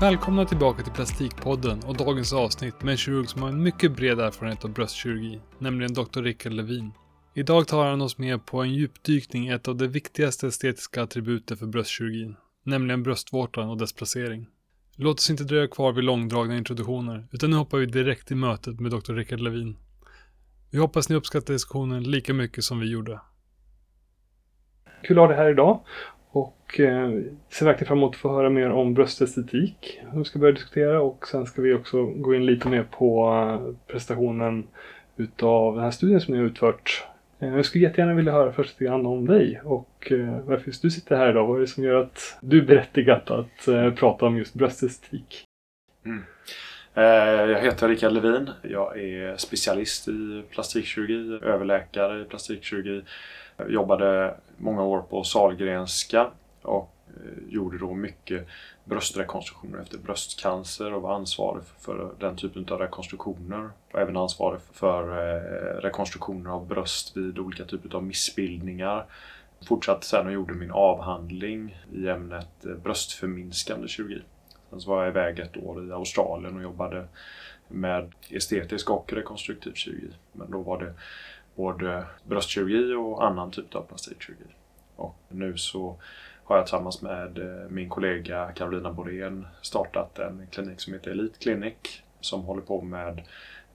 Välkomna tillbaka till Plastikpodden och dagens avsnitt med en kirurg som har en mycket bred erfarenhet av bröstkirurgi, nämligen Dr. Rickard Levin. Idag tar han oss med på en djupdykning i ett av de viktigaste estetiska attributen för bröstkirurgin, nämligen bröstvårtan och dess placering. Låt oss inte dröja kvar vid långdragna introduktioner, utan nu hoppar vi direkt i mötet med Dr. Rickard Levin. Vi hoppas ni uppskattar diskussionen lika mycket som vi gjorde. Kul att ha dig här idag och eh, ser verkligen fram emot att få höra mer om bröstestetik som vi ska börja diskutera och sen ska vi också gå in lite mer på eh, prestationen presentationen utav den här studien som ni har utfört. Eh, jag skulle jättegärna vilja höra först lite grann om dig och eh, varför just du sitter här idag. Vad är det som gör att du är berättigat att eh, prata om just bröstestetik? Mm. Eh, jag heter Rickard Levin. Jag är specialist i plastikkirurgi, överläkare i plastikkirurgi. Jag jobbade många år på Sahlgrenska och eh, gjorde då mycket bröstrekonstruktioner efter bröstcancer och var ansvarig för den typen av rekonstruktioner. Och även ansvarig för eh, rekonstruktioner av bröst vid olika typer av missbildningar. Fortsatte sen och gjorde min avhandling i ämnet eh, bröstförminskande kirurgi. Sen så var jag iväg ett år i Australien och jobbade med estetisk och rekonstruktiv kirurgi. Men då var det både bröstkirurgi och annan typ av plastikkirurgi. Och nu så har jag tillsammans med eh, min kollega Carolina Borén startat en klinik som heter Elite Clinic som håller på med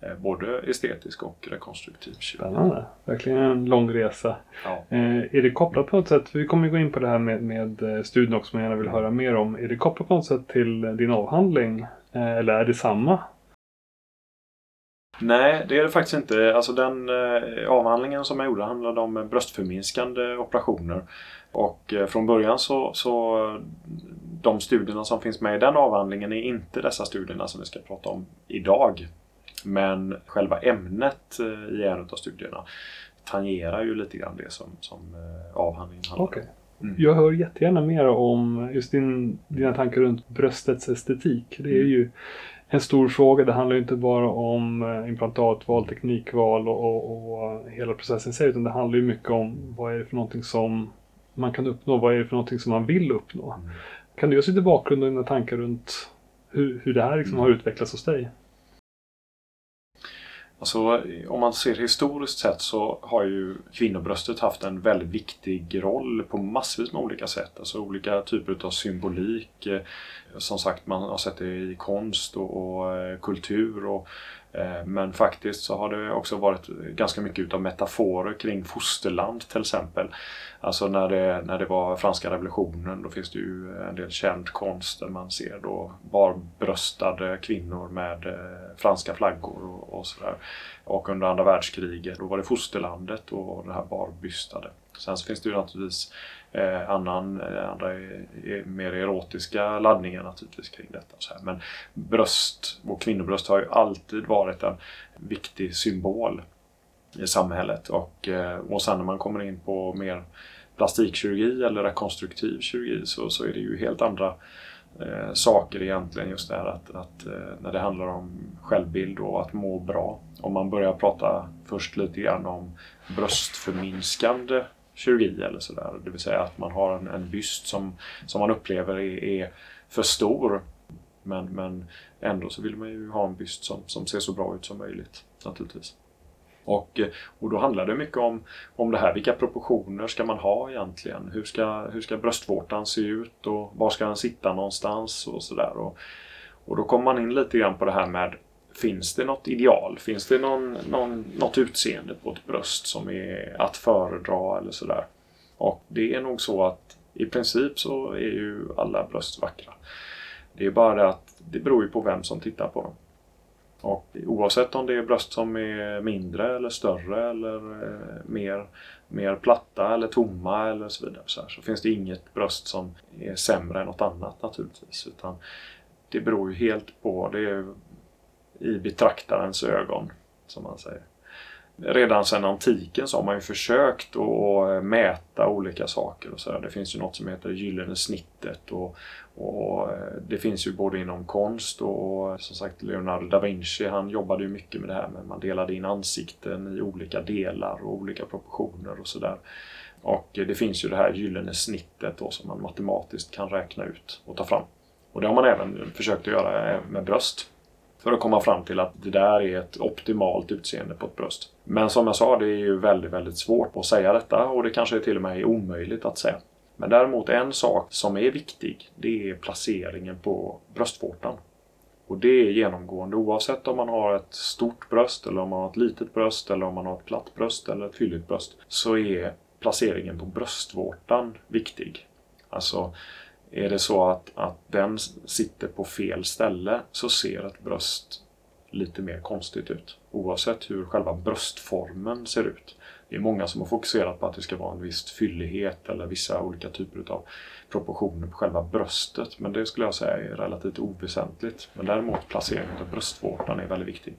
eh, både estetisk och rekonstruktiv kirurgi. Spännande. Verkligen en lång resa. Ja. Eh, är det kopplat på något sätt, vi kommer gå in på det här med, med studien också som jag gärna vill höra mer om. Är det kopplat på något sätt till din avhandling? Eh, eller är det samma? Nej, det är det faktiskt inte. Alltså den eh, avhandlingen som jag gjorde handlade om bröstförminskande operationer. Och eh, från början så, så de studierna som finns med i den avhandlingen är inte dessa studierna som vi ska prata om idag. Men själva ämnet eh, i en av studierna tangerar ju lite grann det som, som eh, avhandlingen handlar Okej. om. Mm. Jag hör jättegärna mer om just din, dina tankar runt bröstets estetik. Det är Mm. ju en stor fråga. Det handlar ju inte bara om eh, implantatval, teknikval och, och, och hela processen i sig. Utan det handlar ju mycket om vad är det för någonting som man kan uppnå? Vad är det för någonting som man vill uppnå? Mm. Kan du ge oss lite bakgrund och dina tankar runt hur, hur det här liksom Mm. har utvecklats hos dig? Alltså, om man ser historiskt sett så har ju kvinnobröstet haft en väldigt viktig roll på massvis med olika sätt. Alltså olika typer av symbolik. Eh, Som sagt, man har sett det i konst och, och eh, kultur. Och, Eh, men faktiskt så har det också varit ganska mycket utav metaforer kring fosterland till exempel. Alltså när det, när det var franska revolutionen då finns det ju en del känd konst där man ser då barbröstade kvinnor med eh, franska flaggor och, och sådär. Och under andra världskriget då var det fosterlandet och det här barbystade. Sen så finns det ju naturligtvis eh, annan, eh, andra mer erotiska laddningar naturligtvis kring detta. Så här. Men bröst och kvinnobröst har ju alltid varit en viktig symbol i samhället. Och, eh, och sen när man kommer in på mer plastikkirurgi eller rekonstruktiv kirurgi så, så är det ju helt andra eh, saker egentligen just det här att, att eh, när det handlar om självbild och att må bra. Om man börjar prata först lite grann om bröstförminskande kirurgi eller sådär. Det vill säga att man har en, en byst som, som man upplever är, är för stor. Men, men ändå så vill man ju ha en byst som, som ser så bra ut som möjligt naturligtvis. Och, och då handlar det mycket om, om det här. Vilka proportioner ska man ha egentligen? Hur ska, hur ska bröstvårtan se ut och var ska den sitta någonstans och sådär. Och, och då kommer man in lite grann på det här med Finns det något ideal? Finns det någon, någon, något utseende på ett bröst som är att föredra eller sådär? Och det är nog så att i princip så är ju alla bröst vackra. Det är bara det att det beror ju på vem som tittar på dem. Och oavsett om det är bröst som är mindre eller större eller eh, mer, mer platta eller tomma eller så vidare så, här, så finns det inget bröst som är sämre än något annat naturligtvis. Utan det beror ju helt på, det är i betraktarens ögon som man säger. Redan sedan antiken så har man ju försökt att eh, mäta olika saker. och så där. Det finns ju något som heter gyllene snittet och, och eh, det finns ju både inom konst och som sagt Leonardo da Vinci han jobbade ju mycket med det här med man delade in ansikten i olika delar och olika proportioner och sådär. Och eh, det finns ju det här gyllene snittet då som man matematiskt kan räkna ut och ta fram. Och det har man även försökt att göra med bröst. För att komma fram till att det där är ett optimalt utseende på ett bröst. Men som jag sa, det är ju väldigt, väldigt svårt att säga detta och det kanske till och med är omöjligt att säga. Men däremot en sak som är viktig, det är placeringen på bröstvårtan. Och det är genomgående oavsett om man har ett stort bröst eller om man har ett litet bröst eller om man har ett platt bröst eller ett fylligt bröst. Så är placeringen på bröstvårtan viktig. Alltså är det så att, att den sitter på fel ställe så ser ett bröst lite mer konstigt ut. Oavsett hur själva bröstformen ser ut. Det är många som har fokuserat på att det ska vara en viss fyllighet eller vissa olika typer av proportioner på själva bröstet. Men det skulle jag säga är relativt oväsentligt. Men däremot placeringen av bröstvårtan är väldigt viktig.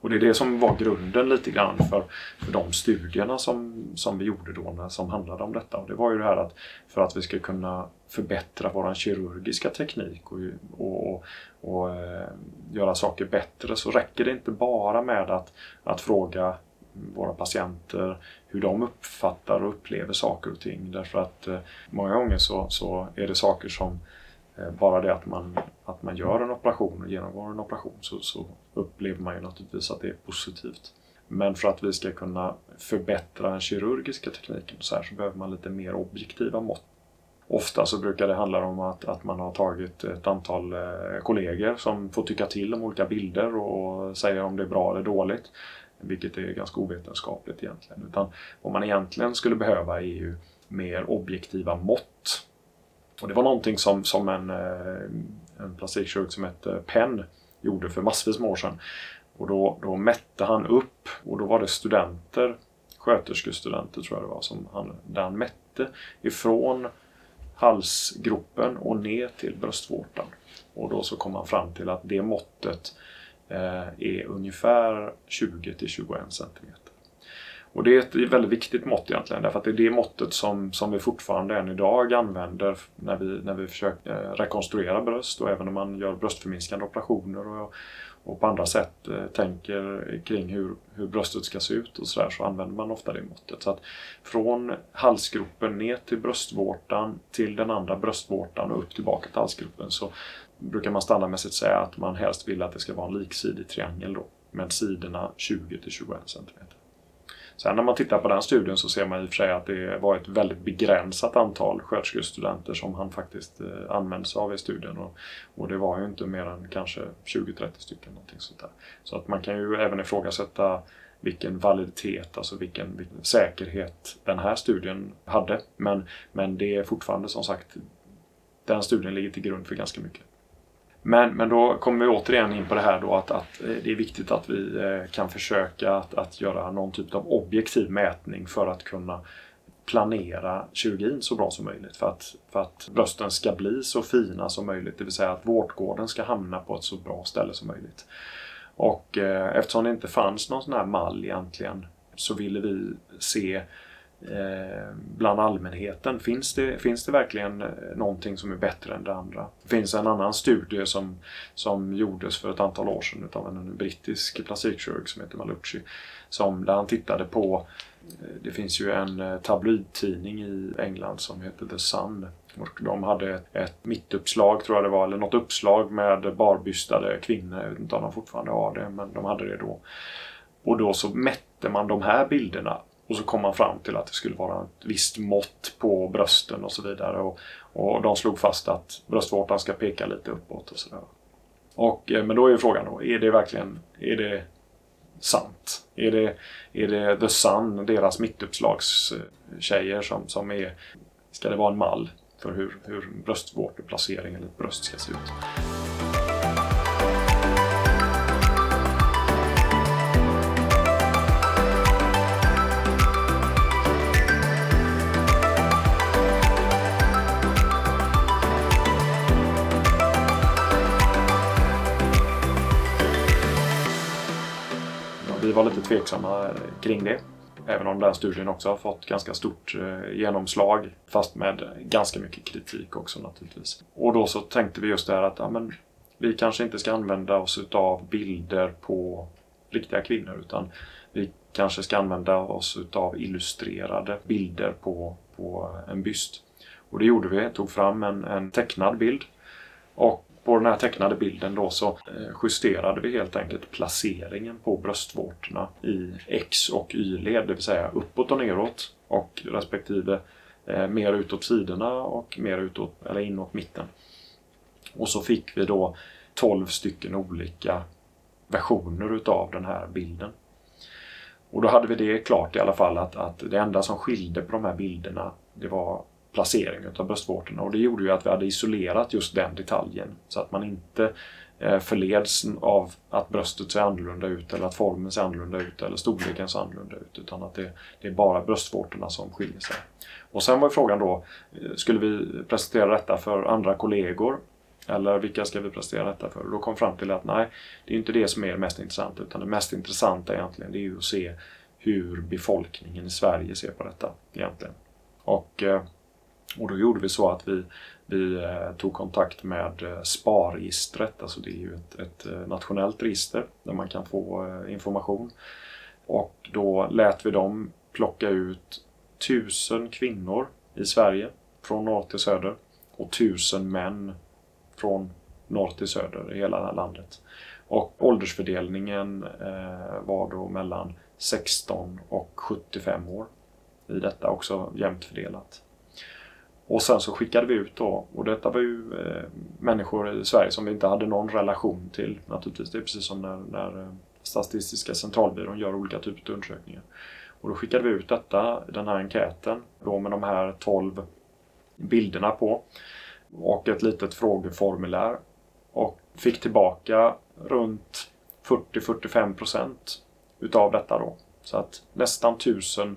Och det är det som var grunden lite grann för, för de studierna som, som vi gjorde då när, som handlade om detta. Och det var ju det här att för att vi ska kunna förbättra vår kirurgiska teknik och, och, och, och eh, göra saker bättre så räcker det inte bara med att, att fråga våra patienter hur de uppfattar och upplever saker och ting. Därför att eh, många gånger så, så är det saker som Eh, bara det att man, att man gör en operation och genomgår en operation så, så upplever man ju naturligtvis att det är positivt. Men för att vi ska kunna förbättra den kirurgiska tekniken så, här, så behöver man lite mer objektiva mått. Ofta så brukar det handla om att, att man har tagit ett antal eh, kollegor som får tycka till om olika bilder och säga om det är bra eller dåligt. Vilket är ganska ovetenskapligt egentligen. Utan vad man egentligen skulle behöva är ju mer objektiva mått. Och det var någonting som, som en, eh, en plastikkirurg som hette Penn gjorde för massvis med år sedan. Och då, då mätte han upp och då var det studenter, sköterskestudenter tror jag det var, som han, där han mätte ifrån halsgropen och ner till bröstvårtan. Och då så kom han fram till att det måttet Eh, är ungefär 20 till 21 cm. Och det är ett väldigt viktigt mått egentligen därför att det är det måttet som, som vi fortfarande än idag använder när vi, när vi försöker eh, rekonstruera bröst och även när man gör bröstförminskande operationer och, och på andra sätt eh, tänker kring hur, hur bröstet ska se ut och så där så använder man ofta det måttet. Så att från halsgropen ner till bröstvårtan till den andra bröstvårtan och upp tillbaka till halsgropen så, brukar man standardmässigt säga att man helst vill att det ska vara en liksidig triangel då, med sidorna 20-21 centimeter. Sen när man tittar på den studien så ser man i och för sig att det var ett väldigt begränsat antal sköterskestudenter som han faktiskt eh, använde sig av i studien. Och, och, det var ju inte mer än kanske 20-30 stycken. Någonting sånt där. Så att man kan ju även ifrågasätta vilken validitet, alltså vilken, vilken säkerhet den här studien hade. Men, men det är fortfarande som sagt, den studien ligger till grund för ganska mycket. Men, men då kommer vi återigen in på det här då att, att eh, det är viktigt att vi eh, kan försöka att, att göra någon typ av objektiv mätning för att kunna planera kirurgin så bra som möjligt för att, för att brösten ska bli så fina som möjligt. Det vill säga att vårtgården ska hamna på ett så bra ställe som möjligt. Och eh, eftersom det inte fanns någon sån här mall egentligen så ville vi se Eh, bland allmänheten. Finns det, finns det verkligen eh, någonting som är bättre än det andra? Det finns en annan studie som, som gjordes för ett antal år sedan av en brittisk plastikkirurg som heter Malucci. Som, där han tittade på eh, det finns ju en eh, tabloidtidning i England som heter The Sun. Och de hade ett mittuppslag, tror jag det var, eller något uppslag med barbystade kvinnor. Jag vet inte om de fortfarande har det, men de hade det då. Och då så mätte man de här bilderna och så kom man fram till att det skulle vara ett visst mått på brösten och så vidare. Och, och de slog fast att bröstvårtan ska peka lite uppåt och sådär. Och, eh, men då är frågan då, är det verkligen är det sant? Är det, är det The Sun, deras mittuppslagstjejer som, som är... Ska det vara en mall för hur, hur bröstvårteplacering eller bröst ska se ut? Var lite tveksamma kring det. Även om den studien också har fått ganska stort eh, genomslag. Fast med ganska mycket kritik också naturligtvis. Och då så tänkte vi just det här att ja, men, vi kanske inte ska använda oss utav bilder på riktiga kvinnor utan vi kanske ska använda oss utav illustrerade bilder på, på en byst. Och det gjorde vi, tog fram en, en tecknad bild Och på den här tecknade bilden då så eh, justerade vi helt enkelt placeringen på bröstvårtorna i X och Y-led, det vill säga uppåt och neråt och respektive eh, mer utåt sidorna och mer utåt, eller inåt mitten. Och så fick vi då 12 stycken olika versioner utav den här bilden. Och då hade vi det klart i alla fall att, att det enda som skilde på de här bilderna det var placering av bröstvårtorna och det gjorde ju att vi hade isolerat just den detaljen så att man inte eh, förleds av att bröstet ser annorlunda ut eller att formen ser annorlunda ut eller storleken ser annorlunda ut utan att det, det är bara bröstvårtorna som skiljer sig. Och sen var frågan då, eh, skulle vi presentera detta för andra kollegor eller vilka ska vi prestera detta för? Och då kom fram till att nej, det är inte det som är det mest intressanta utan det mest intressanta egentligen det är ju att se hur befolkningen i Sverige ser på detta egentligen. Och, eh, och då gjorde vi så att vi, vi eh, tog kontakt med eh, SPAR-registret, alltså det är ju ett, ett eh, nationellt register där man kan få information. Och då lät vi dem plocka ut tusen kvinnor i Sverige från norr till söder och tusen män från norr till söder i hela landet. Och åldersfördelningen var då mellan 16 och 75 år i detta också jämnt fördelat. Och sen så skickade vi ut då, och detta var ju eh, människor i Sverige som vi inte hade någon relation till naturligtvis. Det är precis som när, när eh, Statistiska centralbyrån gör olika typer av undersökningar. Och då skickade vi ut detta, den här enkäten, då med de här 12 bilderna på och ett litet frågeformulär och fick tillbaka runt 40-45 procent utav detta då. Så att nästan 1000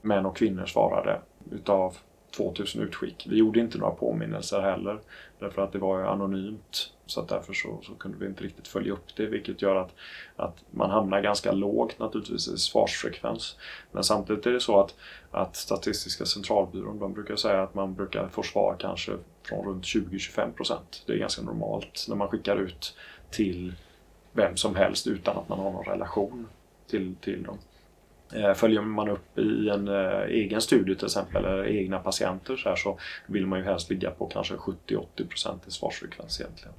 män och kvinnor svarade utav 2000 utskick. Vi gjorde inte några påminnelser heller därför att det var anonymt. Så att därför så, så, kunde vi inte riktigt följa upp det vilket gör att, att man hamnar ganska lågt naturligtvis i svarsfrekvens. Men samtidigt är det så att, att Statistiska centralbyrån de brukar säga att man brukar få svar kanske från runt 20-25 procent. Det är ganska normalt när man skickar ut till vem som helst utan att man har någon relation till, till dem. Eh, följer man upp i en eh, egen studie till exempel, eller egna patienter så, här, så vill man ju helst ligga på kanske 70-80% i svarsfrekvens egentligen.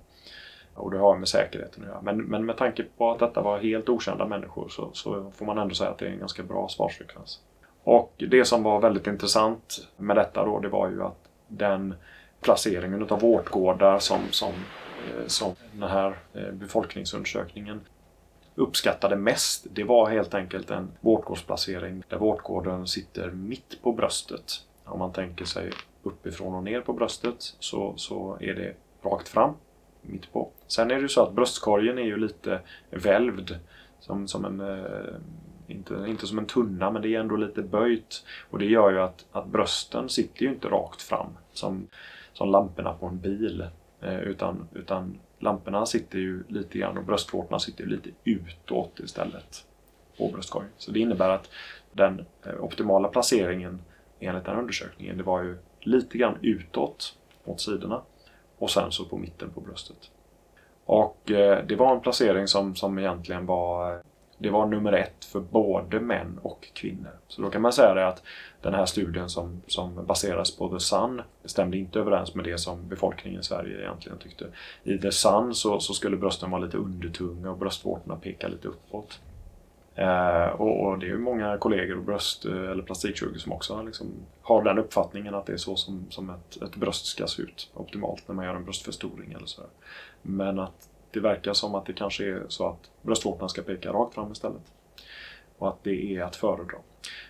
Och det har med säkerheten att göra. Men, men med tanke på att detta var helt okända människor så, så får man ändå säga att det är en ganska bra svarsfrekvens. Och det som var väldigt intressant med detta då, det var ju att den placeringen av vårdgårdar som, som, eh, som den här befolkningsundersökningen uppskattade mest, det var helt enkelt en vårtgårdsplacering där vårtgården sitter mitt på bröstet. Om man tänker sig uppifrån och ner på bröstet så, så är det rakt fram, mitt på. Sen är det ju så att bröstkorgen är ju lite välvd, som, som en, eh, inte, inte som en tunna, men det är ändå lite böjt. Och det gör ju att, att brösten sitter ju inte rakt fram som, som lamporna på en bil. Eh, utan, utan lamporna sitter ju lite grann och bröstvårtorna sitter lite utåt istället på bröstkorgen. Så det innebär att den eh, optimala placeringen enligt den undersökningen det var ju lite grann utåt mot sidorna och sen så på mitten på bröstet. Och eh, det var en placering som, som egentligen var eh, det var nummer ett för både män och kvinnor. Så då kan man säga det att den här studien som, som baseras på The Sun stämde inte överens med det som befolkningen i Sverige egentligen tyckte. I The Sun så, så skulle brösten vara lite undertunga och bröstvårtorna peka lite uppåt. Eh, och, och, det är ju många kollegor och bröst eh, eller plastikkirurger som också liksom har den uppfattningen att det är så som, som ett, ett bröst ska se ut optimalt när man gör en bröstförstoring eller så. Men att det verkar som att det kanske är så att bröstvårtorna ska peka rakt fram istället. Och att det är att föredra.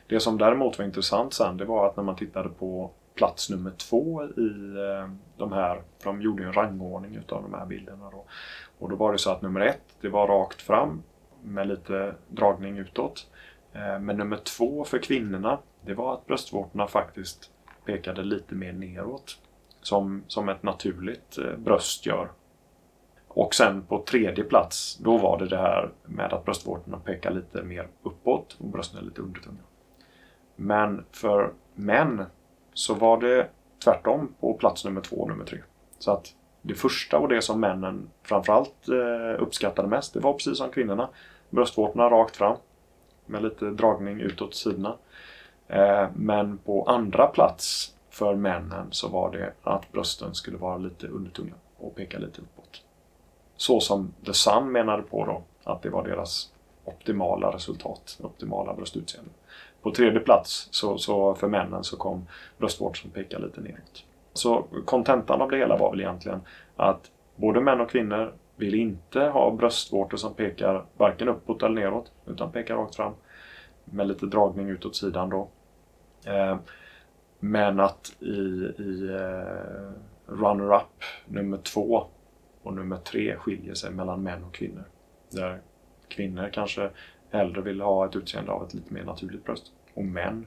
Det som däremot var intressant sen det var att när man tittade på plats nummer två i eh, de här, för de gjorde ju en rangordning utav de här bilderna då. Och då var det så att nummer ett, det var rakt fram med lite dragning utåt. Eh, men nummer två för kvinnorna, det var att bröstvårtorna faktiskt pekade lite mer neråt. Som, som ett naturligt eh, bröst gör och sen på tredje plats, då var det det här med att bröstvårtorna pekar lite mer uppåt och brösten är lite undertunga. Men för män så var det tvärtom på plats nummer två och nummer tre. Så att det första och det som männen framförallt eh, uppskattade mest, det var precis som kvinnorna. Bröstvårtorna rakt fram med lite dragning utåt sidorna. Eh, men på andra plats för männen så var det att brösten skulle vara lite undertunga och peka lite uppåt. Så som The Sun menade på då, att det var deras optimala resultat, optimala bröstutseende. På tredje plats så, så för männen så kom bröstvård som pekar lite neråt. Så kontentan av det hela var väl egentligen att både män och kvinnor vill inte ha bröstvårtor som pekar varken uppåt eller neråt utan pekar rakt fram med lite dragning utåt sidan då. Eh, men att i, i eh, runner-up nummer två och nummer tre skiljer sig mellan män och kvinnor. Där kvinnor kanske hellre vill ha ett utseende av ett lite mer naturligt bröst. Och män,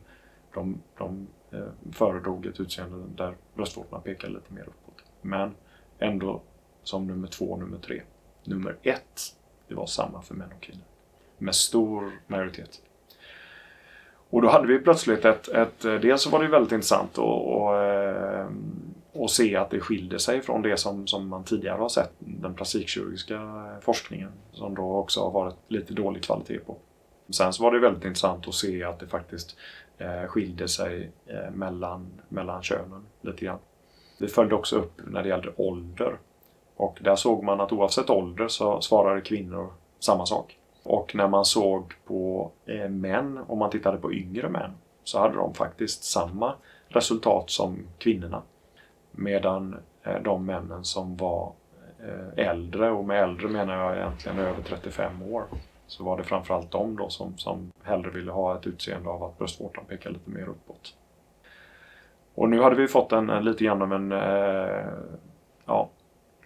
de, de eh, föredrog ett utseende där bröstvårtorna pekade lite mer uppåt. Men ändå som nummer två och nummer tre. Nummer ett, det var samma för män och kvinnor. Med stor majoritet. Och då hade vi plötsligt ett, ett eh, dels så var det väldigt intressant och, och, eh, och se att det skilde sig från det som, som man tidigare har sett, den plastikkirurgiska forskningen, som då också har varit lite dålig kvalitet på. Sen så var det väldigt intressant att se att det faktiskt eh, skilde sig eh, mellan, mellan könen lite grann. Det följde också upp när det gällde ålder. Och där såg man att oavsett ålder så svarade kvinnor samma sak. Och när man såg på eh, män, om man tittade på yngre män, så hade de faktiskt samma resultat som kvinnorna. Medan eh, de männen som var eh, äldre, och med äldre menar jag egentligen över 35 år, så var det framförallt de då som, som hellre ville ha ett utseende av att bröstvårtan pekar lite mer uppåt. Och nu hade vi fått en, en lite grann av en, eh, ja,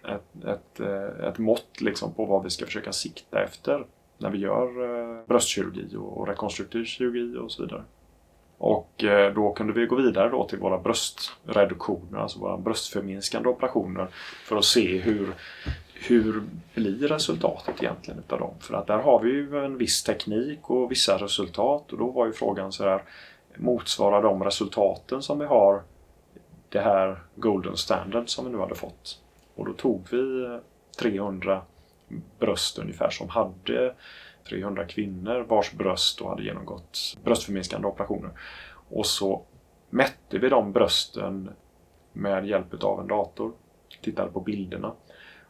ett, ett, eh, ett mått liksom på vad vi ska försöka sikta efter när vi gör eh, bröstkirurgi och rekonstruktiv kirurgi och så vidare. Och eh, då kunde vi gå vidare då till våra bröstreduktioner, alltså våra bröstförminskande operationer för att se hur, hur blir resultatet egentligen utav dem. För att där har vi ju en viss teknik och vissa resultat och då var ju frågan så här motsvarar de resultaten som vi har det här Golden Standard som vi nu hade fått. Och då tog vi eh, 300 bröst ungefär som hade 300 kvinnor vars bröst då hade genomgått bröstförminskande operationer. Och så mätte vi de brösten med hjälp av en dator. Tittade på bilderna.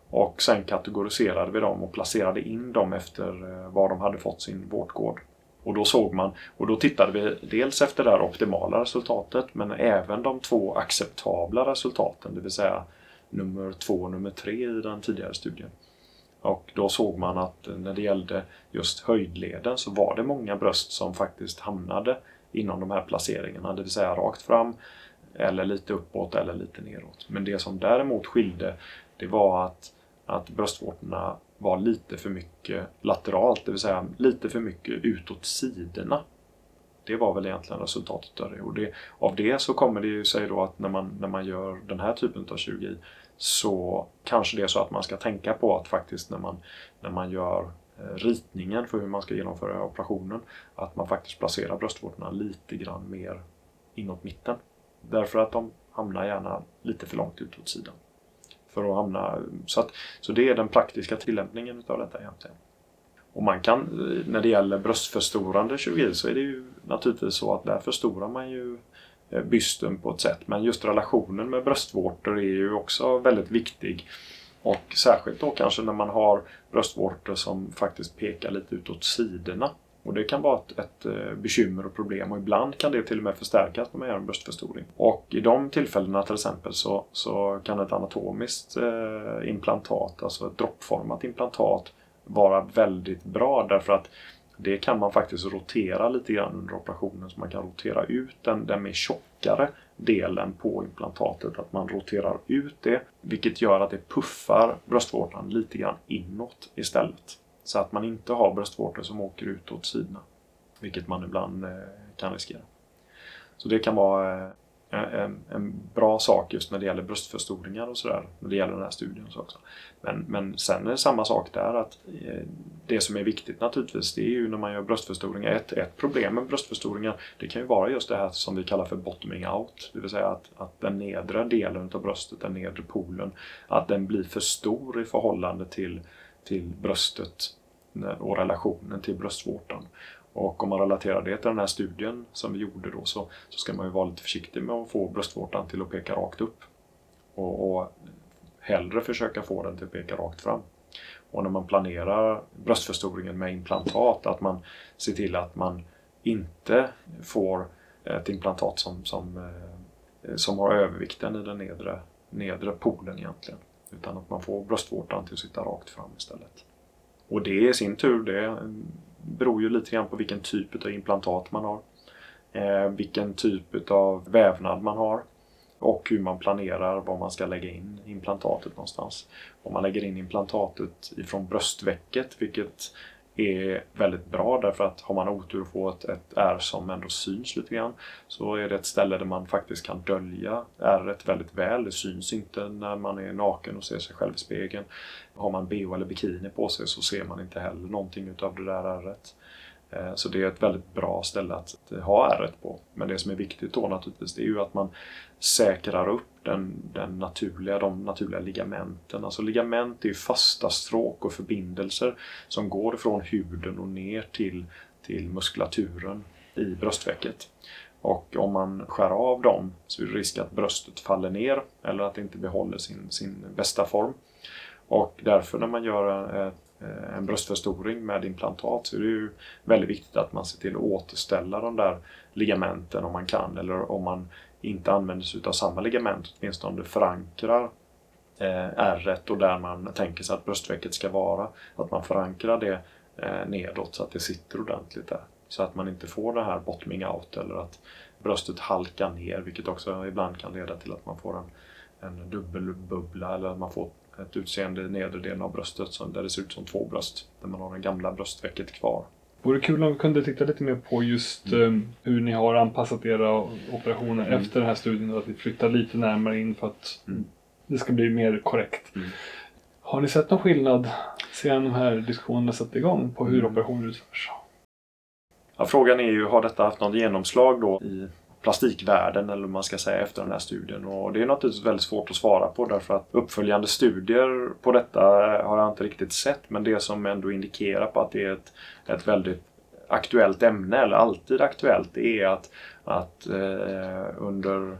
Och sen kategoriserade vi dem och placerade in dem efter eh, var de hade fått sin vårdgård. Och då såg man, och då tittade vi dels efter det här optimala resultatet men även de två acceptabla resultaten, det vill säga nummer två och nummer tre i den tidigare studien. Och då såg man att när det gällde just höjdleden så var det många bröst som faktiskt hamnade inom de här placeringarna, det vill säga rakt fram eller lite uppåt eller lite neråt. Men det som däremot skilde det var att, att bröstvårtorna var lite för mycket lateralt, det vill säga lite för mycket utåt sidorna. Det var väl egentligen resultatet av det. Och det, av det så kommer det ju sig då att när man, när man gör den här typen av kirurgi så kanske det är så att man ska tänka på att faktiskt när man, när man gör eh, ritningen för hur man ska genomföra operationen att man faktiskt placerar bröstvårtorna lite grann mer inåt mitten. Därför att de hamnar gärna lite för långt ut åt sidan. För att hamna, så, att, så det är den praktiska tillämpningen av detta egentligen. Och man kan, eh, när det gäller bröstförstorande kirurgi så är det ju naturligtvis så att där förstorar man ju Eh, Eh, bysten på ett sätt. Men just relationen med bröstvårtor är ju också väldigt viktig. Och särskilt då kanske när man har bröstvårtor som faktiskt pekar lite utåt sidorna. Och det kan vara ett, ett eh, bekymmer och problem och ibland kan det till och med förstärkas när man gör en bröstförstoring. Och i de tillfällena till exempel så, så kan ett anatomiskt eh, implantat, alltså ett droppformat implantat, vara väldigt bra därför att det kan man faktiskt rotera lite grann under operationen så man kan rotera ut den, den mer tjockare delen på implantatet. Att man roterar ut det vilket gör att det puffar bröstvårtan lite grann inåt istället. Så att man inte har bröstvårtor som åker ut åt sidorna. Vilket man ibland eh, kan riskera. Så det kan vara eh, en, en, bra sak just när det gäller bröstförstoringar och sådär. När det gäller den här studien också. Men, men sen är det samma sak där att eh, det som är viktigt naturligtvis det är ju när man gör bröstförstoringar. Ett, ett problem med bröstförstoringar det kan ju vara just det här som vi kallar för bottoming out. Det vill säga att, att den nedre delen av bröstet, den nedre polen, att den blir för stor i förhållande till, till bröstet och relationen till bröstvårtan. Och om man relaterar det till den här studien som vi gjorde då så, så ska man ju vara lite försiktig med att få bröstvårtan till att peka rakt upp. Och, och hellre försöka få den till att peka rakt fram. Och när man planerar bröstförstoringen med implantat att man ser till att man inte får ett implantat som, som, eh, som har övervikten i den nedre, nedre polen egentligen. Utan att man får bröstvårtan till att sitta rakt fram istället. Och det i sin tur det beror ju lite grann på vilken typ av implantat man har. Eh, vilken typ av vävnad man har. Och hur man planerar var man ska lägga in implantatet någonstans. Om man lägger in implantatet ifrån bröstvecket, vilket är väldigt bra därför att har man otur att få ett, ett ärr som ändå syns lite grann så är det ett ställe där man faktiskt kan dölja ärret väldigt väl. Det syns inte när man är naken och ser sig själv i spegeln. Har man bh eller bikini på sig så ser man inte heller någonting utav det där ärret. Eh, så det är ett väldigt bra ställe att ha ärret på. Men det som är viktigt då naturligtvis det är ju att man säkrar upp den, den naturliga, de naturliga ligamenten. Alltså ligament är ju fasta stråk och förbindelser som går från huden och ner till, till muskulaturen i bröstvecket. Och om man skär av dem så är det risk att bröstet faller ner eller att det inte behåller sin, sin bästa form. Och därför när man gör eh, eh, en bröstförstoring med implantat så är det ju väldigt viktigt att man ser till att återställa de där ligamenten om man kan eller om man inte använder sig av samma ligament åtminstone förankrar eh, ärret och där man tänker sig att bröstvecket ska vara. Att man förankrar det eh, nedåt så att det sitter ordentligt där. Så att man inte får det här bottoming out eller att bröstet halkar ner vilket också ibland kan leda till att man får en, en dubbelbubbla eller att man får ett utseende i nedre delen av bröstet som, där det ser ut som två bröst. Där man har det gamla bröstvecket kvar. Vore kul om vi kunde titta lite mer på just um, hur ni har anpassat era operationer mm. efter den här studien. Att ni flyttar lite närmare in för att mm. det ska bli mer korrekt. Mm. Har ni sett någon skillnad sedan de här diskussionerna satte igång på hur mm. operationer utförs? Ja, frågan är ju, har detta haft något genomslag då i plastikvärlden eller vad man ska säga efter den här studien. Och det är naturligtvis väldigt svårt att svara på därför att uppföljande studier på detta eh, har jag inte riktigt sett. Men det som ändå indikerar på att det är ett, ett väldigt aktuellt ämne, eller alltid aktuellt, det är att, att eh, under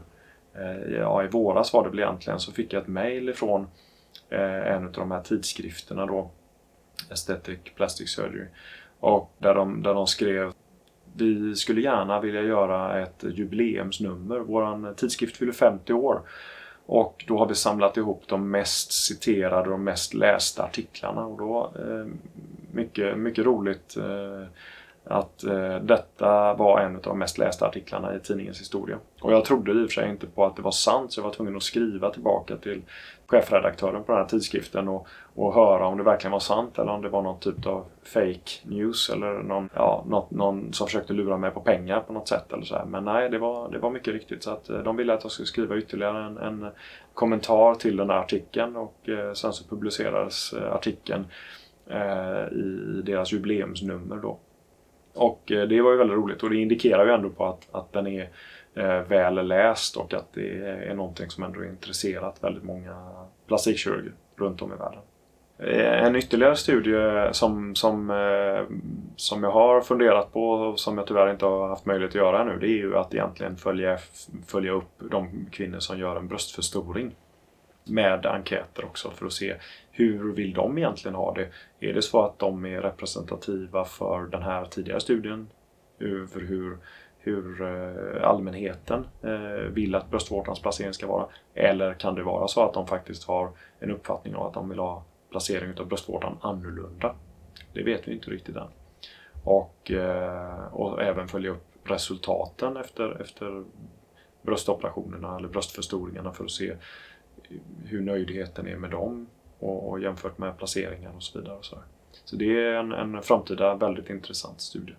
eh, ja, i våras var det väl egentligen så fick jag ett mail ifrån eh, en av de här tidskrifterna då Aesthetic Plastic Surgery och där de, där de skrev vi skulle gärna vilja göra ett jubileumsnummer. Vår tidskrift fyller 50 år. Och då har vi samlat ihop de mest citerade och mest lästa artiklarna. Och då, eh, mycket, mycket roligt eh, att eh, detta var en av de mest lästa artiklarna i tidningens historia. Och jag trodde i och för sig inte på att det var sant så jag var tvungen att skriva tillbaka till chefredaktören på den här tidskriften och, och höra om det verkligen var sant eller om det var någon typ av fake news eller någon, ja, något, någon som försökte lura mig på pengar på något sätt. Eller så här. Men nej, det var, det var mycket riktigt. Så att eh, de ville att jag skulle skriva ytterligare en, en kommentar till den här artikeln och eh, sen så publicerades eh, artikeln eh, i deras jubileumsnummer då. Och eh, det var ju väldigt roligt och det indikerar ju ändå på att, att den är eh, väl läst och att det är någonting som ändå intresserat väldigt många plastikkirurger runt om i världen. Eh, en ytterligare studie som, som, som jag har funderat på och som jag tyvärr inte har haft möjlighet att göra ännu det är ju att egentligen följa, följa upp de kvinnor som gör en bröstförstoring med enkäter också för att se hur vill de egentligen ha det? Är det så att de är representativa för den här tidigare studien? Över hur, hur eh, allmänheten eh, vill att bröstvårtans placering ska vara? Eller kan det vara så att de faktiskt har en uppfattning om att de vill ha placering av bröstvårtan annorlunda? Det vet vi inte riktigt än. Och, eh, och även följa upp resultaten efter, efter bröstoperationerna eller bröstförstoringarna för att se hur nöjdheten är med dem och, och jämfört med placeringar och så vidare. Och så, så det är en, en framtida väldigt intressant studie.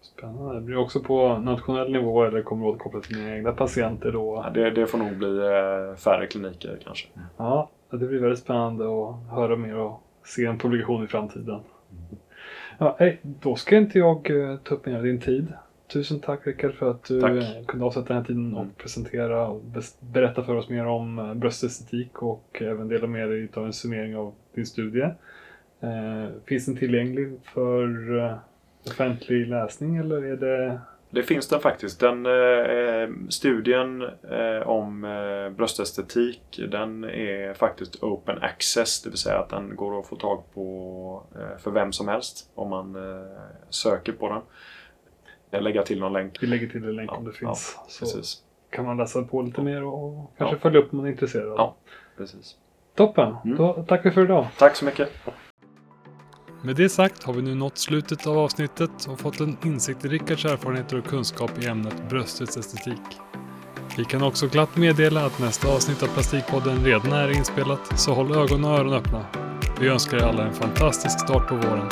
Spännande. Det blir också på nationell nivå eller kommer det att kopplas till dina egna patienter då? Ja, det, det får nog bli eh, färre kliniker kanske. Ja, det blir väldigt spännande att höra mer och se en publikation i framtiden. Mm. Ja, då ska inte jag eh, ta upp mer av din tid. Tusen tack Rickard för att du tack. kunde avsätta den här tiden och mm. presentera och berätta för oss mer om eh, bröstestetik och även dela med dig av en summering av din studie. Eh, finns den tillgänglig för eh, offentlig läsning eller är det... Det finns den faktiskt. Den eh, studien eh, om eh, bröstestetik den är faktiskt open access. Det vill säga att den går att få tag på för vem som helst om man söker på den. Jag lägger till någon länk. Vi lägger till en länk Ja, om det finns. så Precis. kan man läsa på lite mer och kanske Ja. följa upp om man är intresserad. Ja. Precis. Toppen! Mm. Då tackar vi för idag. Tack så mycket. Med det sagt har vi nu nått slutet av avsnittet och fått en insikt i Rickards erfarenheter och kunskap i ämnet bröstets estetik. Vi kan också glatt meddela att nästa avsnitt av Plastikpodden redan är inspelat, så håll ögon och öron öppna. Vi önskar er alla en fantastisk start på våren.